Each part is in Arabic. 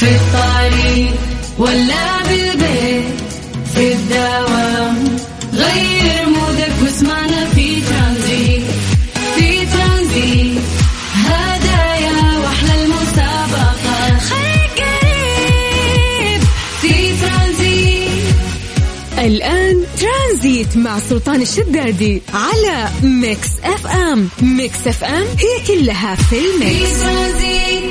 في الطريق ولا بالبيت سلطان الشدادي على Mix FM. Mix FM هي كلها في ال mix.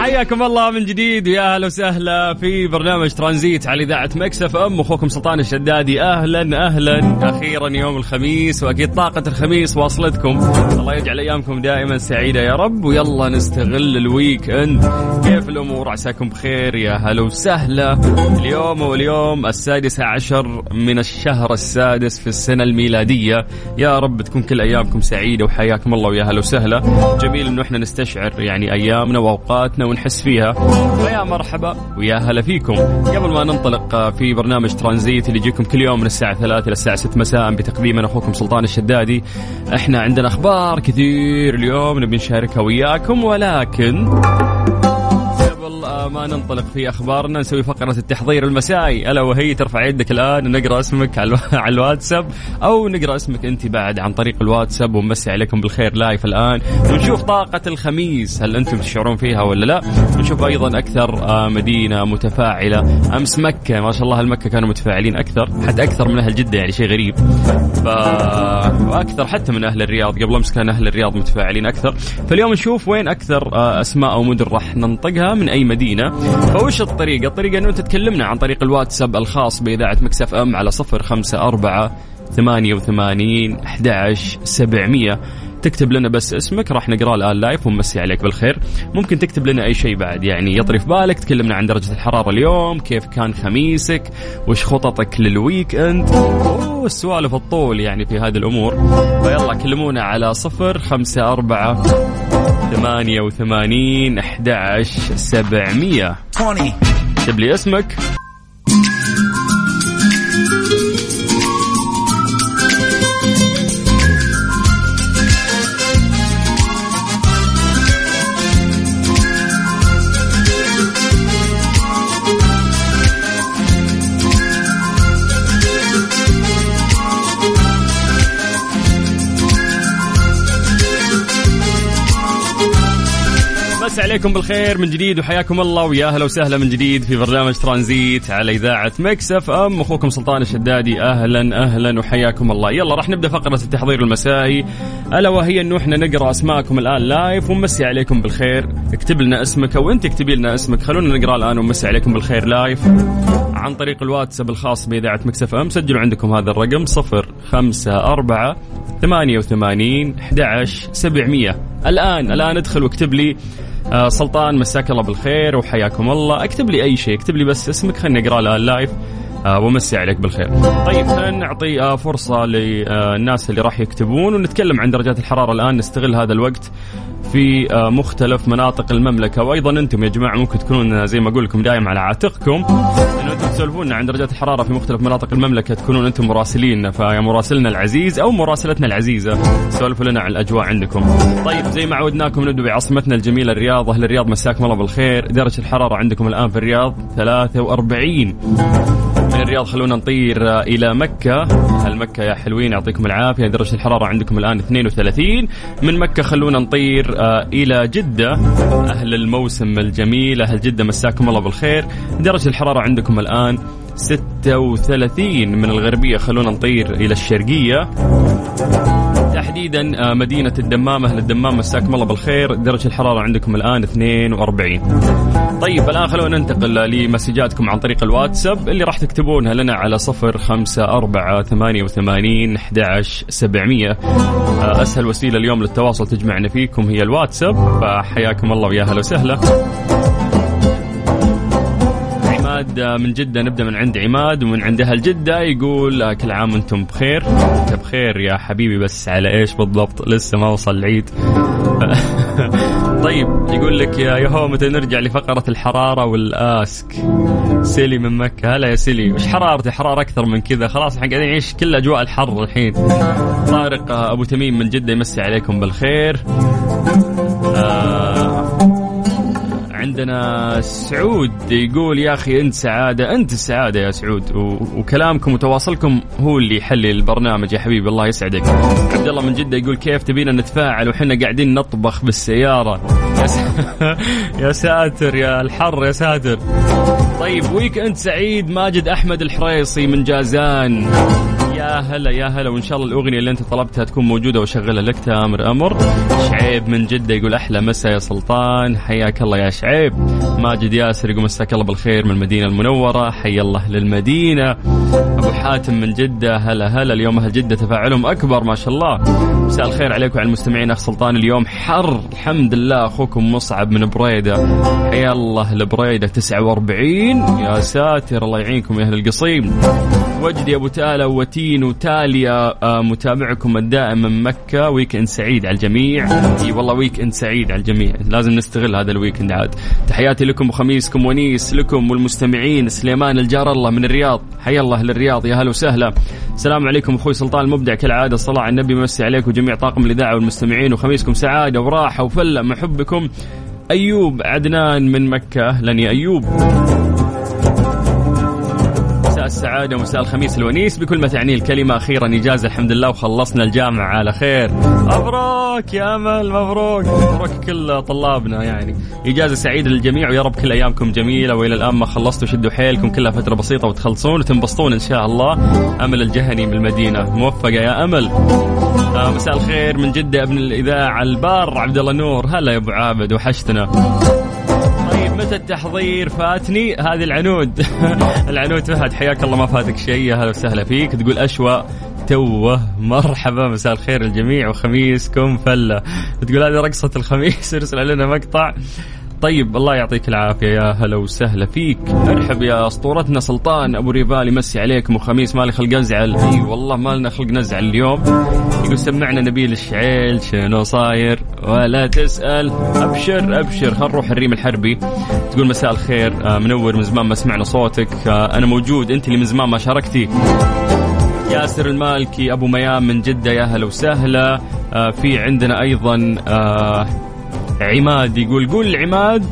حياكم الله من جديد ويا أهلا وسهلا في برنامج ترانزيت على إذاعة Mix FM. أخوكم سلطان الشدادي أهلا أهلا. أخيرا يوم الخميس وأكيد طاقة الخميس واصلتكم. الله يجعل أيامكم دائما سعيدة يا رب ويلا نستغل ال weekend كيف الأمور؟ عساكم بخير يا هلا وسهلا. اليوم واليوم السادس عشر من الشهر السادس في السنة الميلاديه يا رب تكون كل أيامكم سعيدة وحياكم الله ويا هلا وسهلا. جميل إنه إحنا نستشعر يعني أيامنا وأوقاتنا ونحس فيها. فيا مرحبا ويا هلا فيكم. قبل ما ننطلق في برنامج ترانزيت اللي يجيكم كل يوم من الساعة 3 إلى الساعة 6 مساء بتقديم أنا أخوكم سلطان الشدادي. إحنا عندنا أخبار كثير اليوم نبي نشاركها وياكم ولكن قبل ما ننطلق في أخبارنا نسوي فقرة التحضير المسائي. ألا وهي ترفع يدك الآن ونقرا اسمك على الوا- على الواتساب أو نقرأ اسمك أنت بعد عن طريق الواتساب ونمسي عليكم بالخير live الآن. ونشوف طاقة الخميس هل أنتم تشعرون فيها ولا لا؟ ونشوف أيضا أكثر آه، مدينة متفاعلة. أمس مكة ما شاء الله أهل مكة كانوا متفاعلين أكثر؟ حتى أكثر من أهل جدة يعني شيء غريب. ف... وأكثر حتى من أهل الرياض. قبل أمس كان أهل الرياض متفاعلين أكثر. فاليوم نشوف وين أكثر آه، أسماء أو مدن راح ننطقها من أي مدينة. فوش الطريقة الطريقة أنه تتكلمنا تكلمنا عن طريق الواتساب الخاص بإذاعة Mix FM على 054 88 11 700 تكتب لنا بس اسمك راح نقراه الآن live ونمسي عليك بالخير. ممكن تكتب لنا أي شيء بعد يعني يطري في بالك تكلمنا عن درجة الحرارة اليوم كيف كان خميسك وش خططك لل weekend أوه السوالف تطول يعني في هذه الأمور. فيلا كلمونا على صفر خمسة أربعة ثمانية وثمانين أحد عشر سبعمية. اكتب لي اسمك. مسي عليكم بالخير من جديد وحياكم الله ويا أهلا وسهلا من جديد في برنامج ترانزيت على إذاعة Mix FM. أخوكم سلطان الشدادي أهلا أهلا وحياكم الله. يلا راح نبدأ فقرة التحضير المسائي. ألا وهي إنه إحنا نقرأ أسماءكم الآن live ونمسي عليكم بالخير. اكتب لنا اسمك أو أنت اكتبي لنا اسمك. خلونا نقرأ الآن ونمسي عليكم بالخير live عن طريق الواتساب الخاص بإذاعة Mix FM. سجلوا عندكم هذا الرقم صفر خمسة أربعة ثمانية وثمانين أحد سبعمية. الآن الآن ادخل واكتب لي آه سلطان مساك الله بالخير وحياكم الله. اكتب لي أي شيء اكتب لي بس اسمك خليني أقرأ الآن لايف آه ومسي عليك بالخير. طيب خلينا نعطي آه فرصة للناس اللي راح يكتبون ونتكلم عن درجات الحرارة الآن نستغل هذا الوقت. في آه مختلف مناطق المملكة. وأيضا أنتم يا جماعة ممكن تكونون آه، زي ما أقول لكم دايم على عاتقكم. انه أنتم تسولفون عن درجات الحرارة في مختلف مناطق المملكة تكونون أنتم مراسلين. فيا مراسلنا العزيز أو مراسلتنا العزيزة سولفوا لنا عن الأجواء عندكم. طيب زي ما عودناكم نبدأ بعاصمتنا الجميلة الرياض، أهل الرياض مساكم الله بالخير، درجة الحرارة عندكم الآن في الرياض 43 من الرياض خلونا نطير إلى مكة. أهل مكة يا حلوين؟ يعطيكم العافية. درجة الحرارة عندكم الآن 32 من مكة خلونا نطير آه، إلى جدة. أهل الموسم الجميل. أهل جدة مساكم الله بالخير. درجة الحرارة عندكم الآن 36 من الغربية خلونا نطير إلى الشرقية. تحديدا آه، مدينة الدمام أهل الدمام مساكم الله بالخير. درجة الحرارة عندكم الآن 42 طيب الآن خلونا ننتقل لمسجاتكم عن طريق الواتساب. اللي راح تكتبونها لنا على صفر خمسة أربعة ثمانية وثمانين أحد سبعمية. أسهل وسيلة اليوم للتواصل تجمعنا فيكم هي الواتساب. فحياكم الله ويا هلا وسهلا. عماد من جدة نبدأ من عند عماد ومن عند أهل جدة يقول آه، كل عام وأنتم بخير. انت بخير يا حبيبي بس على إيش بالضبط؟ لسه ما وصل العيد. طيب يقول لك يا يهو متى نرجع لفقرة الحرارة والآسك. سيلي من مكة. هلا يا سيلي وش حرارتي؟ حرارة أكثر من كذا. خلاص إحنا قاعدين نعيش كل أجواء الحر الحين. طارق آه، أبو تميم من جدة يمسي عليكم بالخير. آه عندنا سعود يقول يا أخي أنت سعادة أنت السعاده يا سعود. وكلامكم وتواصلكم هو اللي يحلي البرنامج يا حبيبي. الله يسعدك. عبد الله من جدة يقول كيف تبينا نتفاعل وحنا قاعدين نطبخ بالسيارة؟ يا, ساتر يا الحر يا ساتر. طيب ويك انت سعيد ماجد أحمد الحريصي من جازان. يا هلا يا هلا وإن شاء الله الأغنية اللي أنت طلبتها تكون موجودة وأشغلها لك تامر أمر. شعيب من جدة يقول أحلى مسا يا سلطان. حياك الله يا شعيب. ماجد ياسر يقول مساك الله بالخير من المدينة المنورة. حي الله للمدينة. أبو حاتم من جدة هلا هلا. اليوم أهل جدة تفاعلهم أكبر ما شاء الله. مساء الخير عليكم وعلى المستمعين. أخ سلطان اليوم حر. الحمد لله أخوكم مصعب من بريدة. حيا الله لبريدة 49 يا ساتر الله يعينكم يا أهل القصيم. وجدي أبو تالا وتين وتاليا آه، متابعكم الدائم من مكة weekend سعيد على الجميع. إي والله weekend سعيد على الجميع. لازم نستغل هذا ال weekend عاد. تحياتي لكم وخميسكم ونيس لكم والمستمعين سليمان الجار الله من الرياض. حيا الله للرياض يا هلا وسهلا. السلام عليكم أخوي سلطان المبدع كالعادة الصلاه على النبي مسي عليك وجميع طاقم الإذاعة والمستمعين. وخميسكم سعادة وراحة وفلة محبكم أيوب عدنان من مكة أهلا يا أيوب. السعادة ومساء الخميس الونيس. بكل ما تعنيه الكلمة أخيرا إجازة الحمد لله وخلصنا الجامعة. على خير. مبروك يا أمل مبروك. مبروك كل طلابنا يعني. إجازة سعيدة للجميع ويا رب كل أيامكم جميلة. وإلى الآن ما خلصتوا شدوا حيلكم. كلها فترة بسيطة وتخلصون وتنبسطون إن شاء الله. أمل الجهني من المدينة موفقة يا أمل. آه مساء الخير من جدة ابن الإذاعة البار عبد الله نور. هلا يا أبو عابد وحشتنا. متى التحضير فاتني؟ هذه العنود. العنود فهد حياك الله ما فاتك شيء. أهلا وسهلا فيك. تقول أشوى توه مرحبا مساء الخير الجميع وخميسكم فلة. تقول هذه رقصة الخميس ارسل لنا مقطع. طيب الله يعطيك العافية يا هلا وسهلا فيك. ارحب يا أسطورتنا سلطان أبو ريفال يمسي عليكم وخميس مالي خلق أزعل. أي والله ما لنا خلق نزعل اليوم. يقول سمعنا نبيل الشعيل شنو صاير؟ ولا تسأل. أبشر أبشر. خل نروح الريم الحربي. تقول مساء الخير آه، منور من زمان ما سمعنا صوتك. آه، أنا موجود أنت اللي من زمان ما شاركتي. ياسر المالكي أبو ميام من جدة يا هلا وسهلا. آه، في عندنا أيضا عماد يقول قول عماد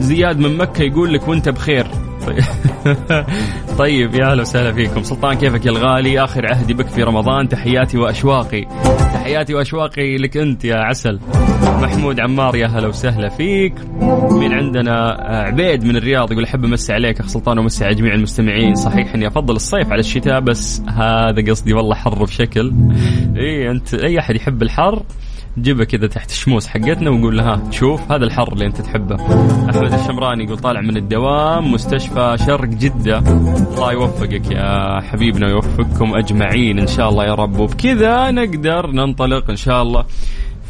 زياد من مكة يقول لك وأنت بخير. طيب يا أهلا وسهلا فيكم. سلطان كيفك يا الغالي؟ آخر عهدي بك في رمضان تحياتي وأشواقي. تحياتي وأشواقي لك أنت يا عسل. محمود عمار يا هلا وسهلا فيك. من عندنا عبيد من الرياض يقول أحب امسي عليك أخ سلطان ومسي على جميع المستمعين. صحيح إني أفضل الصيف على الشتاء بس هذا قصدي والله حر بشكل. اي أنت أي أحد يحب الحر؟ جيبه كذا تحت الشموس حقتنا ونقول لها شوف هذا الحر اللي أنت تحبه. أحمد الشمراني يقول طالع من الدوام مستشفى شرق جدة. الله يوفقك يا حبيبنا ويوفقكم أجمعين إن شاء الله يا رب. وبكذا نقدر ننطلق إن شاء الله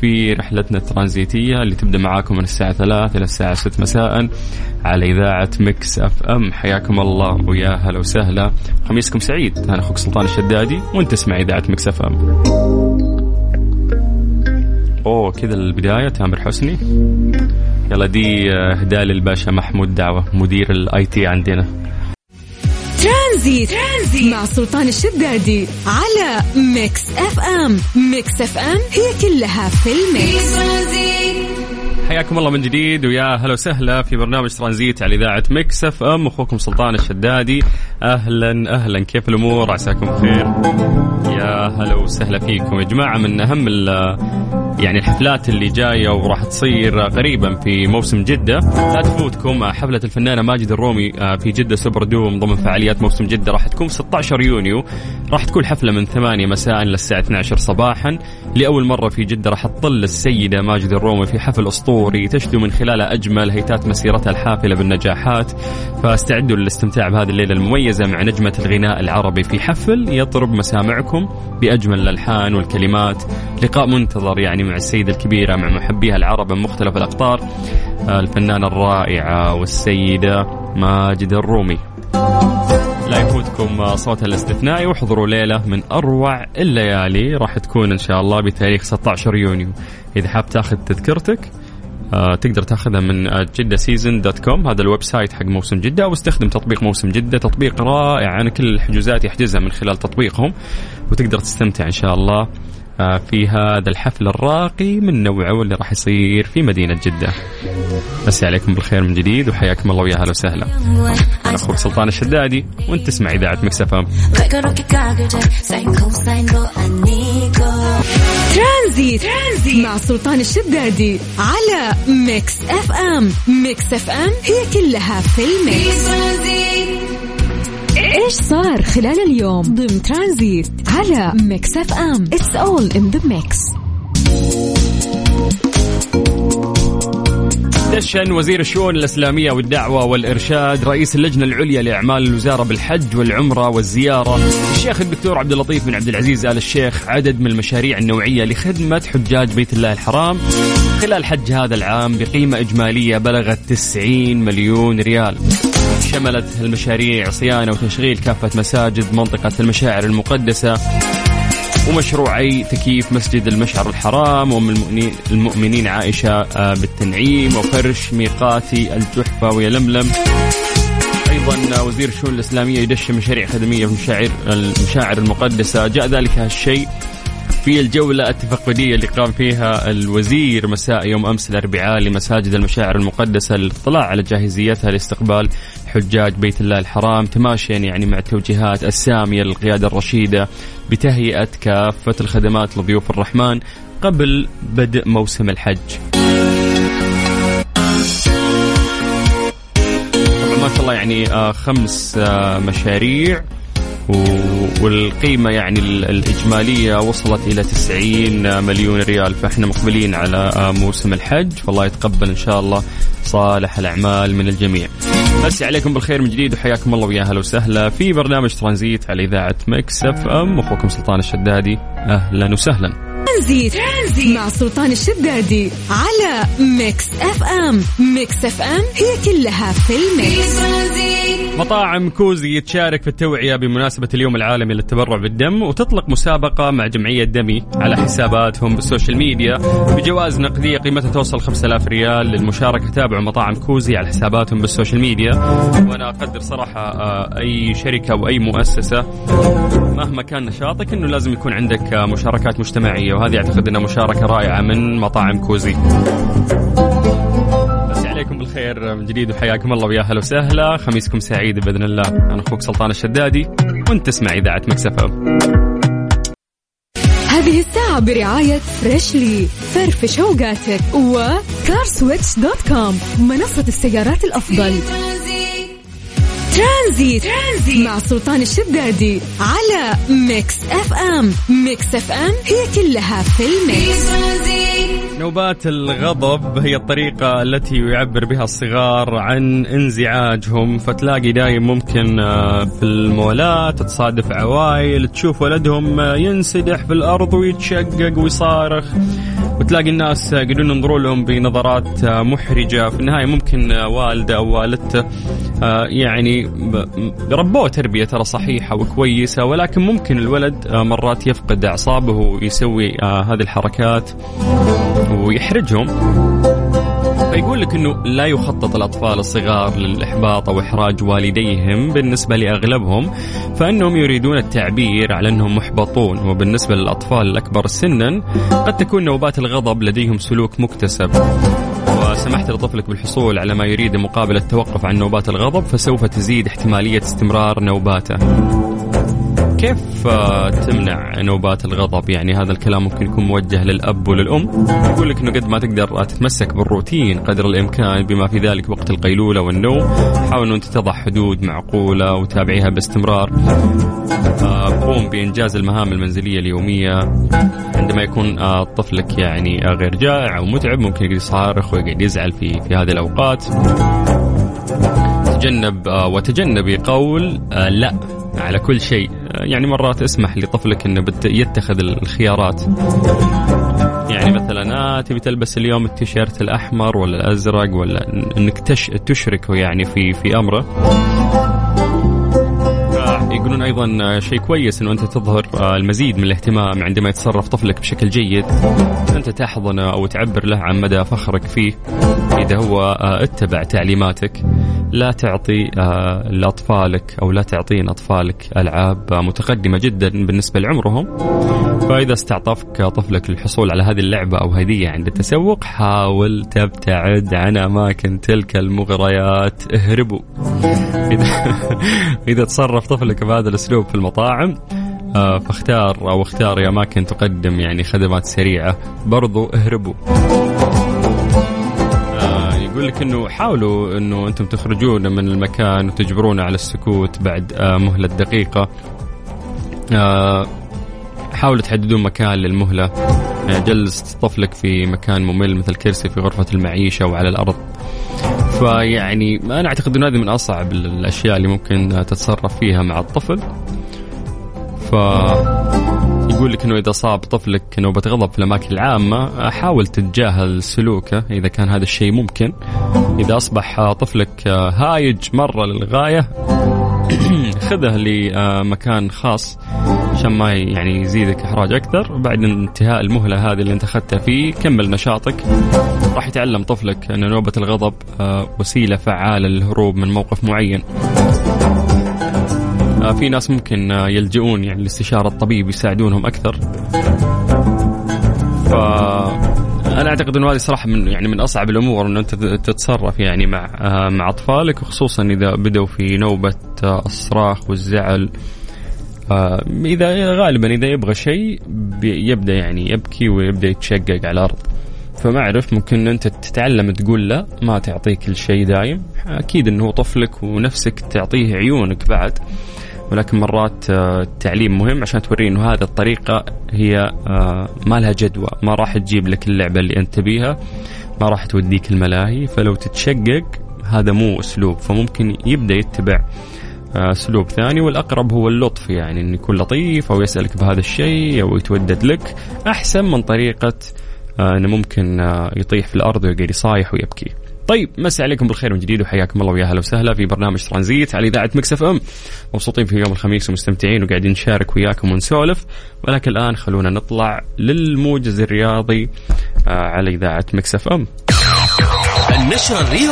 في رحلتنا الترانزيتية اللي تبدأ معاكم من الساعة 3 إلى الساعة 6 مساء على إذاعة Mix FM. حياكم الله ويا هلا وسهلا. خميسكم سعيد أنا أخوك سلطان الشدادي وأنت تسمع إذاعة Mix FM. أوه كذا البداية تامر حسني. يلا دي اهداء للباشا محمود دعوة مدير ال IT عندنا. ترانزيت. ترانزيت. مع سلطان الشدادي على Mix FM. Mix FM هي كلها في ال mix. حياكم الله من جديد ويا هلا وسهلا في برنامج ترانزيت على إذاعة Mix FM. أخوكم سلطان الشدادي. أهلا أهلا كيف الأمور؟ عساكم بخير. يا هلا وسهلا فيكم يا جماعة. من أهم يعني الحفلات اللي جاية وراح تصير قريبا في موسم جدة. لا تفوتكم حفلة الفنانة ماجدة الرومي آه، في جدة Super Dome ضمن فعاليات موسم جدة. راح تكون 16 يونيو. راح تكون حفلة من 8 مساء للساعة 12 صباحا. لأول مرة في جدة راح تطل السيدة ماجد الرومي في حفل أسطوري تشدو من خلاله أجمل هيتات مسيرتها الحافلة بالنجاحات. فاستعدوا للاستمتاع بهذه الليلة المميزة مع نجمة الغناء العربي في حفل يطرب مسامعكم بأجمل الألحان والكلمات. لقاء منتظر يعني مع السيدة الكبيرة مع محبيها العرب من مختلف الأقطار الفنانة الرائعة والسيدة ماجدة الرومي. لا يفوتكم صوتها الاستثنائي واحضروا ليلة من أروع الليالي راح تكون إن شاء الله بتاريخ 16 يونيو. إذا حاب تاخذ تذكرتك آه تقدر تاخذها من جدة Season dot com. هذا ال website حق موسم جدة أو استخدم تطبيق موسم جدة. تطبيق رائع أنا كل الحجوزات أحجزها من خلال تطبيقهم وتقدر تستمتع إن شاء الله. في هذا الحفل الراقي من نوعه واللي راح يصير في مدينة جدة. مسي عليكم بالخير من جديد وحياكم الله ويا أهلا وسهلا. أنا أخوك سلطان الشدادي وأنت تسمع إذاعة Mix FM ترانزيت. ترانزيت مع سلطان الشدادي على Mix FM. Mix FM هي كلها في ال mix إيش صار خلال اليوم؟ ضمن ترانزيت على Mix FM. it's all in the mix دشن وزير الشؤون الإسلامية والدعوة والإرشاد رئيس اللجنة العليا لأعمال الوزارة بالحج والعمرة والزيارة الشيخ الدكتور عبد اللطيف بن عبد العزيز آل الشيخ عدد من المشاريع النوعية لخدمة حجاج بيت الله الحرام. خلال حج هذا العام بقيمة إجمالية بلغت 90 مليون ريال. شملت المشاريع صيانة وتشغيل كافة مساجد منطقة المشاعر المقدسة ومشروعي تكييف مسجد المشعر الحرام. وام المؤمنين عائشة آه، بالتنعيم وفرش ميقاتي الجحفة ويلملم أيضا وزير الشؤون الإسلامية يدشن مشاريع خدمية في المشاعر المشاعر المقدسة. جاء ذلك هالشيء في الجولة التفقدية اللي قام فيها الوزير مساء يوم أمس الأربعاء لمساجد المشاعر المقدسة للاطلاع على جاهزيتها لاستقبال حجاج بيت الله الحرام تماشيا يعني مع التوجيهات السامية للقيادة الرشيدة بتهيئة كافة الخدمات لضيوف الرحمن قبل بدء موسم الحج. ما شاء الله يعني آه، خمس آه، مشاريع. والقيمة يعني الإجمالية وصلت إلى 90 مليون ريال. فإحنا مقبلين على موسم الحج فالله يتقبل إن شاء الله صالح الأعمال من الجميع. مسي عليكم بالخير من جديد وحياكم الله ويا أهلا وسهلا في برنامج ترانزيت على إذاعة Mix FM. أخوكم سلطان الشدادي أهلا وسهلا. ترانزيت. ترانزيت. مع سلطان الشدادي على Mix FM. Mix FM هي كلها في ال mix. مطاعم كوزي تشارك في التوعية بمناسبة اليوم العالمي للتبرع بالدم وتطلق مسابقة مع جمعية دمي على حساباتهم بال social media. بجوائز نقدية قيمتها توصل 5000 ريال للمشاركة. تابعوا مطاعم كوزي على حساباتهم بال social media. وأنا أقدر صراحة آه، أي شركة أو أي مؤسسة مهما كان نشاطك أنه لازم يكون عندك مشاركات مجتمعية وهذه أعتقد أنها مشاركة رائعة من مطاعم كوزي. عليكم بالخير من جديد وحياكم الله ويا أهلا وسهلا. خميسكم سعيد بإذن الله. أنا أخوك سلطان الشدادي وأنت تسمع إذاعة Mix FM هذه الساعة برعاية Freshly فرفش اوقاتك و CarSwitch dot com منصة السيارات الأفضل. ترانزيت. ترانزيت مع سلطان الشدادي على Mix FM Mix FM هي كلها في ال mix نوبات الغضب هي الطريقة التي يعبر بها الصغار عن انزعاجهم فتلاقي دايم ممكن آه، في المولات تصادف عوائل تشوف ولدهم آه، ينسدح في الأرض ويتشقق ويصارخ وتلاقي الناس يقعدون ينظروا لهم بنظرات آه، محرجة. في النهاية ممكن والدة أو والدته يعني ربوه تربية ترى صحيحة وكويسة ولكن ممكن الولد مرات يفقد أعصابه ويسوي هذه الحركات ويحرجهم. فيقول لك إنه لا يخطط الأطفال الصغار للإحباط أو إحراج والديهم بالنسبة لأغلبهم فإنهم يريدون التعبير على إنهم محبطون. وبالنسبة للأطفال الأكبر سنا قد تكون نوبات الغضب لديهم سلوك مكتسب. وسمحت لطفلك بالحصول على ما يريد مقابل التوقف عن نوبات الغضب فسوف تزيد احتمالية استمرار نوباته. كيف آه، تمنع نوبات الغضب؟ يعني هذا الكلام ممكن يكون موجه للأب وللأم. يقول لك أنه قد ما تقدر تتمسك بالروتين قدر الإمكان بما في ذلك وقت القيلولة والنوم. حاول أنت تضع حدود معقولة وتابعيها باستمرار. آه، قوم بإنجاز المهام المنزلية اليومية. عندما يكون آه، طفلك يعني غير جائع أو متعب ممكن يقعد يصارخ ويقعد يزعل في في هذه الأوقات. تجنب وتجنبي قول لا. على كل شيء. يعني مرات اسمح لطفلك إنه يتخذ الخيارات. يعني مثلا آه تبي تلبس اليوم التيشيرت الأحمر ولا الأزرق ولا إنك تش تشركه يعني في في أمره. يقولون أيضا شيء كويس إنه أنت تظهر المزيد من الاهتمام عندما يتصرف طفلك بشكل جيد. أنت تحضنه أو تعبر له عن مدى فخرك فيه. إذا هو اتبع تعليماتك لا تعطي آه، لأطفالك أو لا تعطين أطفالك ألعاب متقدمة جدا بالنسبة لعمرهم. فإذا استعطفك طفلك للحصول على هذه اللعبة أو هدية عند التسوق حاول تبتعد عن أماكن تلك المغريات. اهربوا. إذا إذا تصرف طفلك بهذا الأسلوب في المطاعم آه، فاختار أو اختاري اماكن تقدم يعني خدمات سريعة. برضو اهربوا. آه، يقول لك إنه حاولوا إنه أنتم تخرجون من المكان وتجبرونه على السكوت بعد آه، مهلة دقيقة. حاولوا تحددون مكان للمهلة. يعني جلس طفلك في مكان ممل مثل كرسي في غرفة المعيشة أو على الأرض. فيعني أنا أعتقد إنه هذه من أصعب الأشياء اللي ممكن تتصرف فيها مع الطفل. ف يقول لك إنه إذا صاب طفلك نوبه غضب في الأماكن العامة حاول تتجاهل سلوكه إذا كان هذا الشيء ممكن. إذا أصبح طفلك هايج مرة للغاية خذه لمكان خاص. عشان ما يعني يزيدك إحراج أكثر. بعد انتهاء المهلة هذه اللي أنت أخذتها فيه كمل نشاطك. راح يتعلم طفلك أن نوبة الغضب آه، وسيلة فعالة للهروب من موقف معين. آه، في ناس ممكن آه، يلجؤون يعني لاستشارة الطبيب يساعدونهم أكثر. ف أنا أعتقد إنه هذه صراحة من يعني من أصعب الأمور إنه أنت تتصرف يعني مع مع أطفالك وخصوصا إذا بدوا في نوبة الصراخ والزعل. اذا غالبا إذا يبغى شيء يبدأ يعني يبكي ويبدأ يتشقق على الأرض. فما أعرف ممكن أنت تتعلم تقول لا ما تعطيه كل شيء دايم. أكيد إنه طفلك ونفسك تعطيه عيونك بعد. ولكن مرات آه، التعليم مهم عشان توريه إنه هذه الطريقة هي آه، ما لها جدوى. ما راح تجيب لك اللعبة اللي أنت تبيها. ما راح توديك الملاهي. فلو تتشقق هذا مو أسلوب. فممكن يبدأ يتبع أسلوب ثاني والأقرب هو اللطف يعني إنه يكون لطيف أو يسألك بهذا الشيء أو يتودد لك أحسن من طريقة إنه ممكن يطيح في الأرض ويقعد يصايح ويبكي. طيب مسي عليكم بالخير من جديد وحياكم الله ويا أهلا وسهلا في برنامج ترانزيت على إذاعة Mix FM. مبسوطين في يوم الخميس ومستمتعين وقاعدين نشارك وياكم ونسولف. ولكن الآن خلونا نطلع للموجز الرياضي آه، على إذاعة مكسف إم. النشرة الرياضية